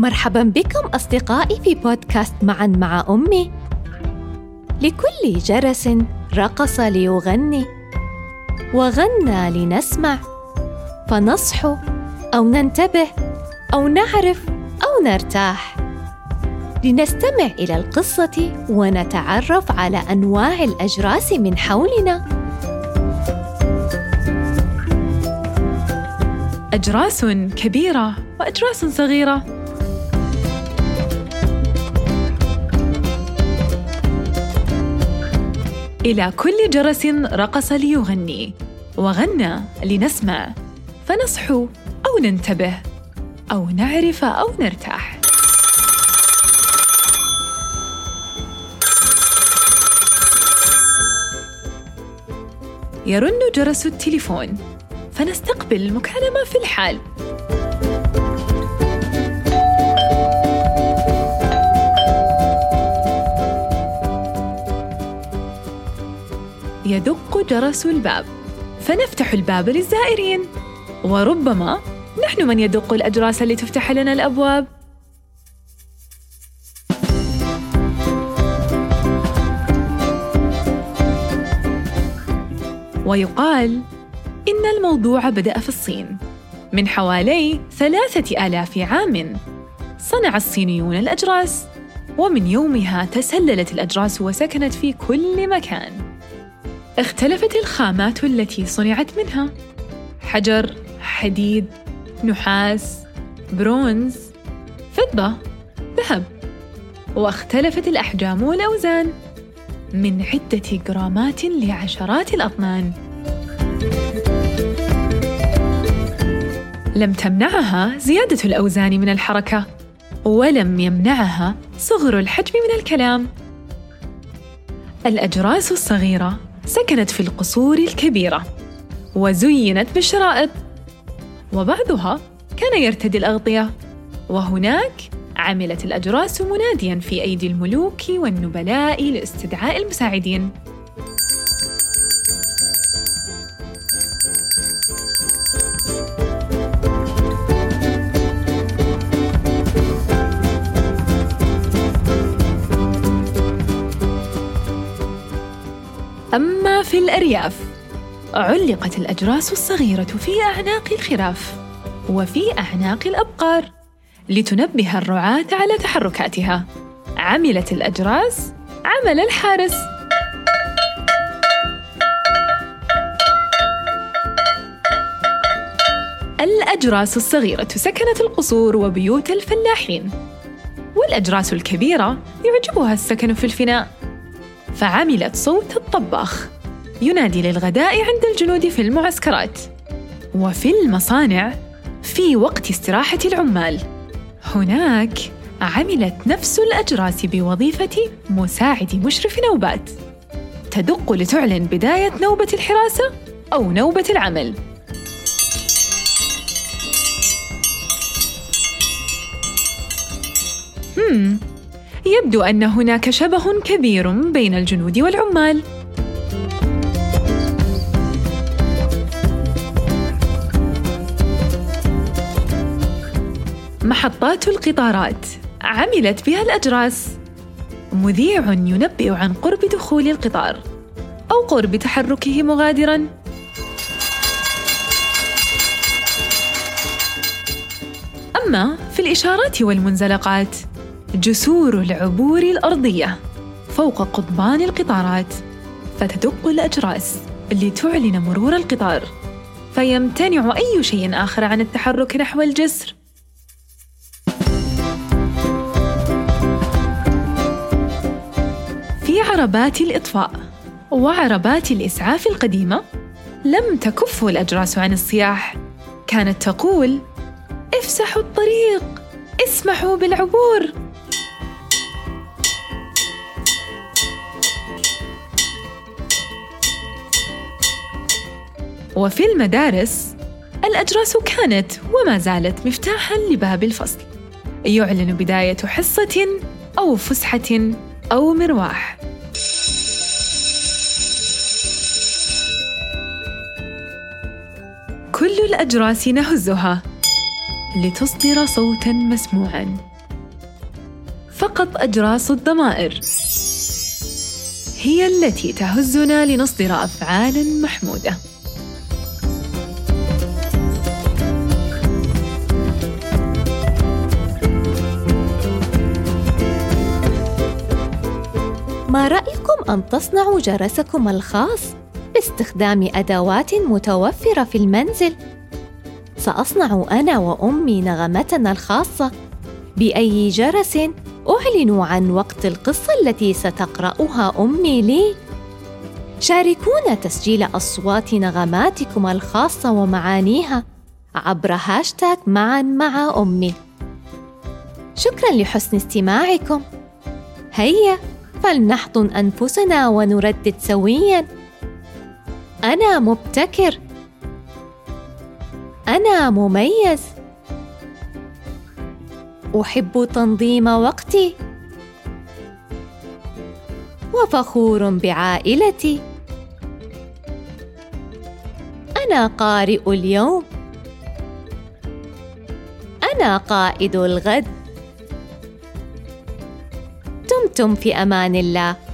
مرحبا بكم أصدقائي في بودكاست معا مع أمي. لكل جرس رقص ليغني وغنى لنسمع. فنصحو أو ننتبه أو نعرف أو نرتاح. لنستمع إلى القصة ونتعرف على أنواع الأجراس من حولنا. أجراس كبيرة وأجراس صغيرة. إلى كل جرس رقص ليغني وغنى لنسمع فنصحو أو ننتبه أو نعرف أو نرتاح. يرن جرس التليفون فنستقبل المكالمة في الحال. يدق جرس الباب. فنفتح الباب للزائرين. وربما نحن من يدق الأجراس لتفتح لنا الأبواب. ويقال إن الموضوع بدأ في الصين. من حوالي ثلاثة آلاف عام صنع الصينيون الأجراس ومن يومها تسللت الأجراس وسكنت في كل مكان. اختلفت الخامات التي صنعت منها. حجر حديد نحاس برونز فضة ذهب. واختلفت الأحجام والأوزان من عدة جرامات لعشرات الأطنان. لم تمنعها زيادة الأوزان من الحركة ولم يمنعها صغر الحجم من الكلام. الأجراس الصغيرة سكنت في القصور الكبيرة وزينت بالشرائط وبعضها كان يرتدي الأغطية. وهناك عملت الأجراس مناديا في أيدي الملوك والنبلاء لاستدعاء المساعدين. في الأرياف. علقت الأجراس الصغيرة في أعناق الخراف وفي أعناق الأبقار لتنبه الرعاة على تحركاتها. عملت الأجراس عمل الحارس. الأجراس الصغيرة سكنت القصور وبيوت الفلاحين والأجراس الكبيرة يعجبها السكن في الفناء. فعملت صوت الطباخ. ينادي للغداء عند الجنود في المعسكرات. وفي المصانع في وقت استراحة العمال. هناك عملت نفس الأجراس بوظيفة مساعد مشرف نوبات. تدق لتعلن بداية نوبة الحراسة أو نوبة العمل. يبدو أن هناك شبه كبير بين الجنود والعمال. محطات القطارات. عملت بها الأجراس. مذيع ينبئ عن قرب دخول القطار أو قرب تحركه مغادرا. أما في الإشارات والمنزلقات جسور العبور الأرضية فوق قضبان القطارات فتدق الأجراس لتعلن مرور القطار. فيمتنع أي شيء آخر عن التحرك نحو الجسر. عربات الإطفاء وعربات الإسعاف القديمة لم تكف الأجراس عن الصياح. كانت تقول افسحوا الطريق اسمحوا بالعبور. وفي المدارس الأجراس كانت وما زالت مفتاحا لباب الفصل يعلن بداية حصة أو فسحة أو مرواح كل الأجراس نهزها لتصدر صوتا مسموعا. فقط أجراس الضمائر. هي التي تهزنا لنصدر أفعالا محمودة. ما رأيكم أن تصنعوا جرسكم الخاص؟ باستخدام أدوات متوفرة في المنزل؟ سأصنع أنا وأمي نغمتنا الخاصة بأي جرس أعلن عن وقت القصة التي ستقرأها أمي لي. شاركونا تسجيل أصوات نغماتكم الخاصة ومعانيها عبر هاشتاغ معا مع أمي. شكرا لحسن استماعكم. هيا فلنحضن أنفسنا ونردد سويا. أنا مبتكر. أنا مميز. أحب تنظيم وقتي. وفخور بعائلتي. أنا قارئ اليوم. أنا قائد الغد. دمتم في أمان الله.